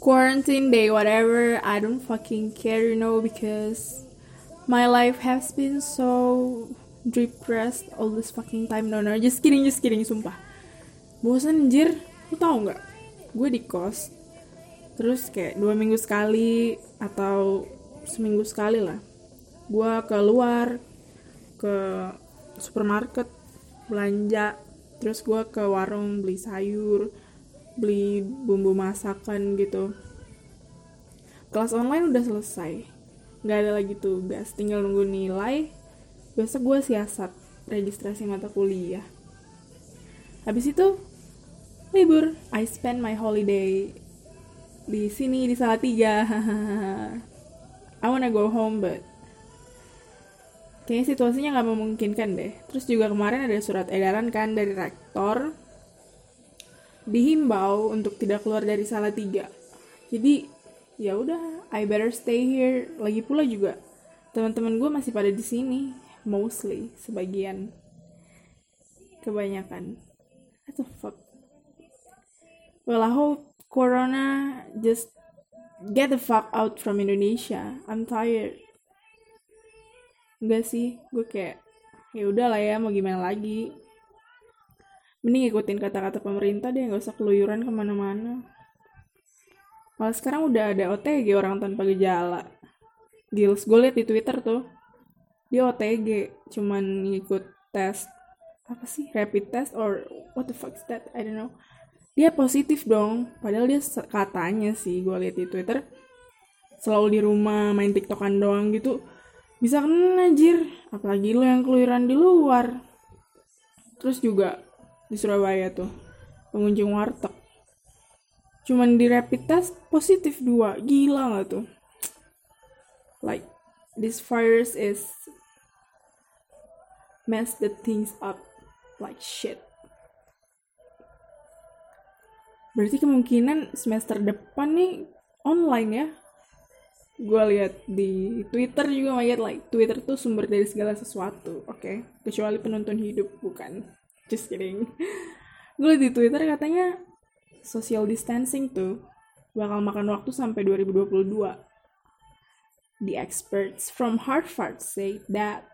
quarantine day, whatever. I don't fucking care, you know, because my life has been so depressed all this fucking time. No, no, just kidding, just kidding, sumpah. Bosan anjir, lu tau nggak? Gue di kos, terus kayak dua minggu sekali atau seminggu sekali lah. Gue keluar ke supermarket belanja, terus gue ke warung beli sayur, beli bumbu masakan gitu. Kelas online udah selesai. Nggak ada lagi tugas. Tinggal nunggu nilai. Besok gue siasat registrasi mata kuliah. Habis itu libur. I spend my holiday di sini di Salatiga. I wanna go home but kayaknya situasinya nggak memungkinkan deh. Terus juga kemarin ada surat edaran kan dari rektor dihimbau untuk tidak keluar dari tiga. Jadi ya udah, I better stay here. Lagi pula juga teman-teman gue masih pada di sini, mostly sebagian, kebanyakan. What the fuck? Well, I hope Corona just get the fuck out from Indonesia. I'm tired. Enggak sih, gue kayak ya udah lah ya mau gimana lagi mending ikutin kata-kata pemerintah deh nggak usah keluyuran ke mana-mana. Malah sekarang udah ada OTG orang tanpa gejala. Gils gue liat di Twitter tuh. Dia OTG cuman ngikut tes apa sih rapid test or what the fuck is that? I don't know. Dia positif dong padahal dia katanya sih gue liat di Twitter selalu di rumah main tiktokan doang gitu. Bisa kena apalagi lo yang keluyuran di luar. Terus juga di Surabaya tuh. Pengunjung warteg. Cuman di rapid test positif dua. Gila nggak tuh? Like this virus is mess the things up like shit. Berarti kemungkinan semester depan nih online ya? Gue lihat di Twitter juga lihat like Twitter tuh sumber dari segala sesuatu oke? Okay? kecuali penonton hidup bukan just kidding. Gue di twitter katanya social distancing tuh bakal makan waktu sampai 2022 the experts from Harvard say that.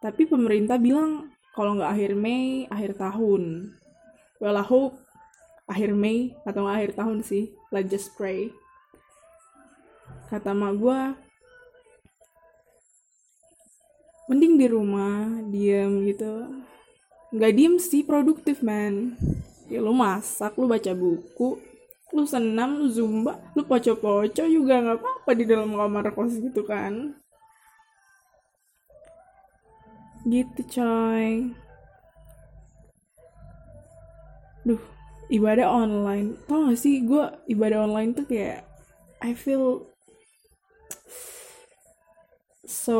Tapi pemerintah bilang kalau nggak akhir Mei akhir tahun. Well I hope akhir Mei atau nggak akhir tahun sih. Let's just pray. Kata mak gue mending di rumah diem gitu nggak diem sih produktif man ya lu masak lu baca buku lu senam lu zumba lu poco-poco juga nggak apa-apa di dalam kamar kos gitu kan. Gitu coy. Duh ibadah online. Tau gak sih gue ibadah online tuh kayak I feel so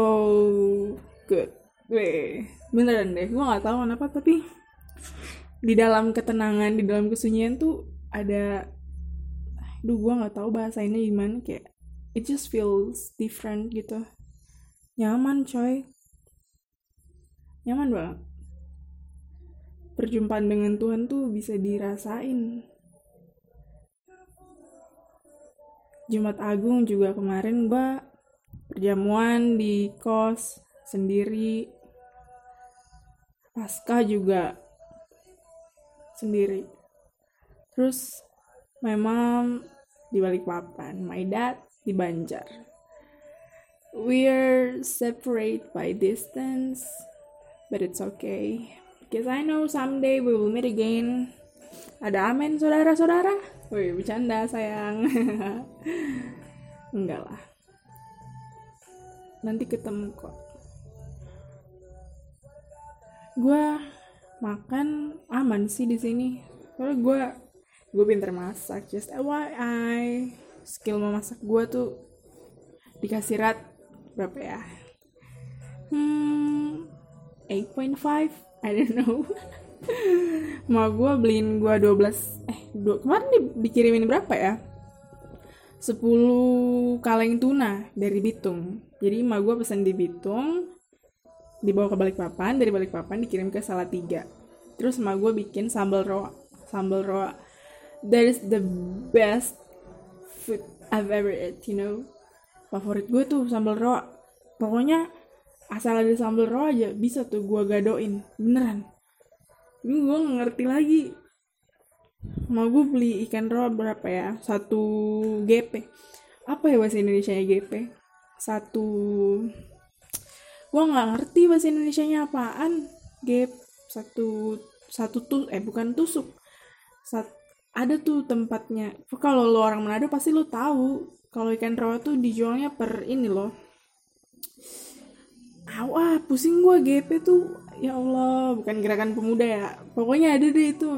good Weh, beneran deh, gue gak tahu kenapa tapi di dalam ketenangan, di dalam kesunyian tuh ada, duh gue gak tahu bahasanya gimana kayak it just feels different gitu, nyaman coy, nyaman banget. Perjumpaan dengan Tuhan tuh bisa dirasain. Jumat Agung juga kemarin gue perjamuan di kos sendiri pasca juga sendiri. Terus my mom di Balikpapan my dad di Banjar. We're separate by distance but it's okay. Because I know someday we will meet again. Ada amin saudara-saudara? Wih bercanda sayang. Enggak lah. Nanti ketemu kok gue makan aman sih di sini. Soalnya gue gue pinter masak. Just FYI skill memasak gue tuh dikasih rat berapa ya? Hmm 8.5 I don't know. Mau gue beliin gue 12 eh dua, kemarin di, dikirimin berapa ya? 10 kaleng tuna dari Bitung. Jadi emak gue pesan di Bitung dibawa ke Balikpapan dari Balikpapan dikirim ke Salatiga. Terus sama gue bikin sambal roa sambal roa. That is the best food I've ever eat you know. Favorit gue tuh sambal roa. Pokoknya asal ada sambal roa aja bisa tuh gue gadoin beneran. Ini gue ngerti lagi. Mau gue beli ikan roa berapa ya? Satu GP apa ya bahasa Indonesia nya GP satu gue nggak ngerti bahasa Indonesia nya apaan. GP satu satu tuh eh bukan tusuk. Sat, ada tuh tempatnya. Kalau lo orang Manado pasti lo tahu. Kalau ikan roa tuh dijualnya per ini loh. Aw, pusing gue GP tuh. Ya Allah bukan gerakan pemuda ya. Pokoknya ada deh itu.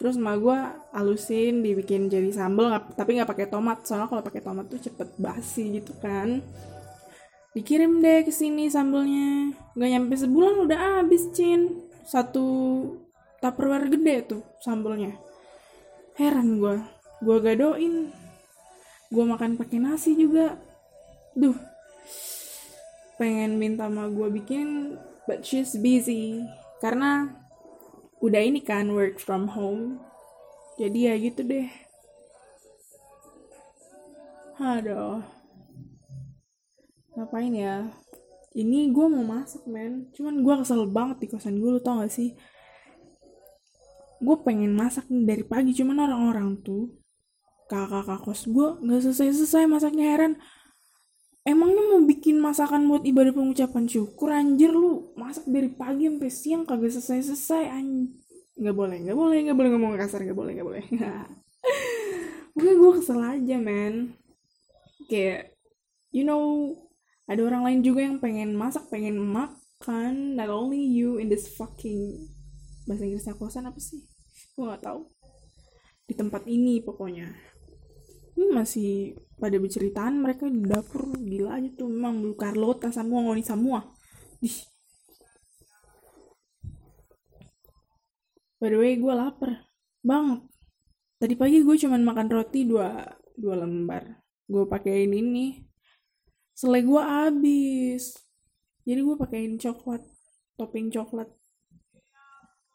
Terus emak gue alusin dibikin jadi sambal gak, tapi nggak pakai tomat. Soalnya kalau pakai tomat tuh cepet basi gitu kan dikirim deh ke sini sambelnya. Nggak nyampe sebulan udah habis cin. Satu tupperware gede tuh sambelnya. Heran gue gue gadoin. Gue makan pakai nasi juga. Duh. Pengen minta sama gue bikin but she's busy. Karena udah ini kan work from home. Jadi ya gitu deh. Aduh ngapain ya? Ini gue mau masak men. Cuman gue kesel banget di kosan gue lu tau gak sih? Gue pengen masak dari pagi cuman orang-orang tuh kakak-kakak kos gue nggak selesai-selesai masaknya heran. Emangnya mau bikin masakan buat ibadah pengucapan syukur anjir lu masak dari pagi sampai siang kagak selesai selesai anjir nggak boleh nggak boleh nggak boleh ngomong kasar nggak boleh nggak boleh. Mungkin gue kesel aja men. Kayak you know ada orang lain juga yang pengen masak pengen makan. Not only you in this fucking bahasa Inggrisnya kosan apa sih? Gue nggak tahu. Di tempat ini pokoknya. Ini masih pada berceritaan mereka di dapur. Gila aja tuh. Memang lu Carlota semua ngoni semua. Dih. by the way gue lapar banget. Tadi pagi gue cuman makan roti dua dua lembar. Gue pakein ini selai gue habis jadi gue pakein coklat topping coklat.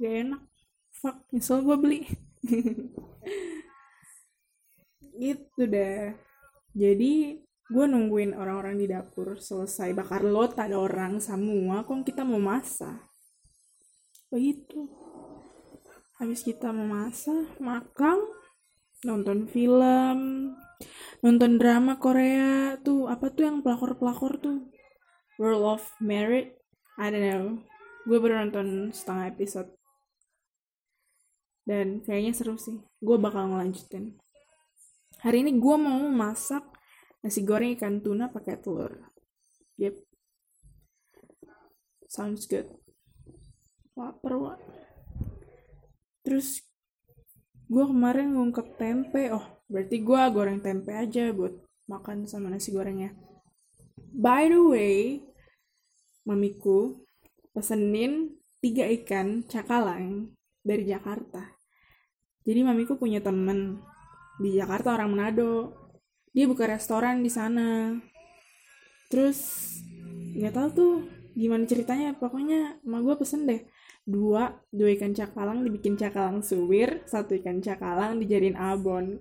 Gak enak. Fuck nyesel gue beli. Gitu deh. Jadi gue nungguin orang-orang di dapur selesai bakar lot ada orang semua kok kita mau masak? Begitu. Habis kita mau masak makan nonton film nonton drama Korea tuh apa tuh yang pelakor-pelakor tuh? World of Merit? I don't know. Gue baru nonton setengah episode. Dan kayaknya seru sih. Gue bakal ngelanjutin. Hari ini gue mau masak nasi goreng ikan tuna pakai telur. Yep. Sounds good. Lapar wa terus gue kemarin ngungkep tempe. Oh berarti gue goreng tempe aja buat makan sama nasi gorengnya. By the way mamiku pesenin tiga ikan cakalang dari Jakarta. Jadi mamiku punya temen di Jakarta orang Manado. Dia buka restoran di sana. Terus nggak tahu tuh gimana ceritanya. Pokoknya emak gue pesen deh dua dua ikan cakalang dibikin cakalang suwir satu ikan cakalang dijadiin abon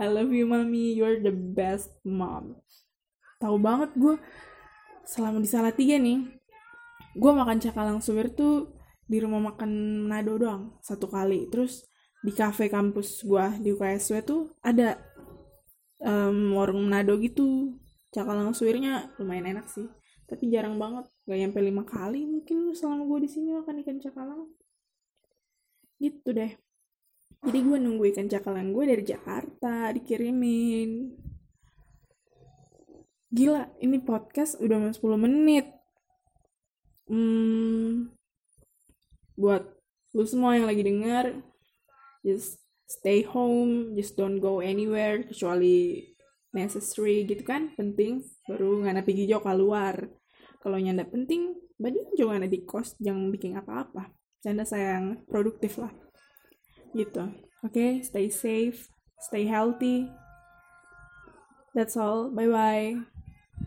I love you mami you're the best mom. Tahu banget gue selama di tiga nih gue makan cakalang suwir tuh di rumah makan Manado doang satu kali. Terus di kafe kampus gua di UKSW tuh ada um, warung Manado gitu. Cakalang suwirnya lumayan enak sih tapi jarang banget. Gak nyampe lima kali mungkin selama gue di sini makan ikan cakalang. Gitu deh jadi gue nunggu ikan cakalang gue dari Jakarta dikirimin. Gila ini podcast udah mau 10 menit. Hmm, buat lu semua yang lagi denger just stay home just don't go anywhere kecuali necessary gitu kan penting baru nggak pergi jauh keluar. Kalau nyanda penting badi jangan ada di kos jangan bikin apa-apa. Canda sayang produktif lah gitu. Oke okay? stay safe stay healthy. That's all. Bye bye